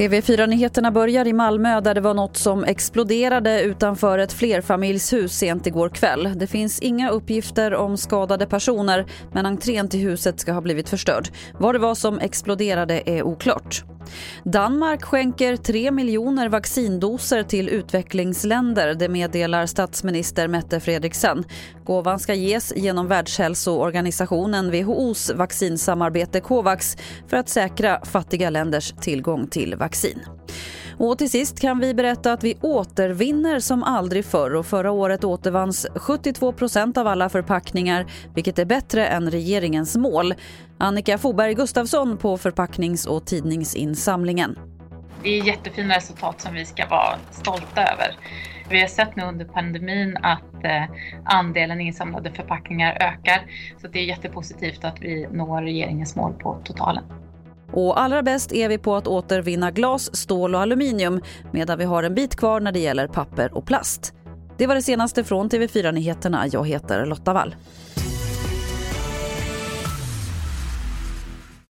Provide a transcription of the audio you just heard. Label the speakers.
Speaker 1: TV4-nyheterna börjar i Malmö där det var något som exploderade utanför ett flerfamiljshus sent igår kväll. Det finns inga uppgifter om skadade personer men entrén till huset ska ha blivit förstörd. Vad det var som exploderade är oklart. Danmark skänker 3 miljoner vaccindoser till utvecklingsländer, det meddelar statsminister Mette Fredriksen. Gåvan ska ges genom Världshälsoorganisationen WHOs vaccinsamarbete Covax för att säkra fattiga länders tillgång till vaccin. Och till sist kan vi berätta att vi återvinner som aldrig förr och förra året återvanns 72 procent av alla förpackningar vilket är bättre än regeringens mål. Annika Foberg Gustafsson på förpacknings och tidningsinsamlingen.
Speaker 2: Det är jättefina resultat som vi ska vara stolta över. Vi har sett nu under pandemin att eh, andelen insamlade förpackningar ökar så det är jättepositivt att vi når regeringens mål på totalen.
Speaker 1: Och allra bäst är vi på att återvinna glas, stål och aluminium medan vi har en bit kvar när det gäller papper och plast. Det var det senaste från TV4 Nyheterna. Jag heter Lotta Wall.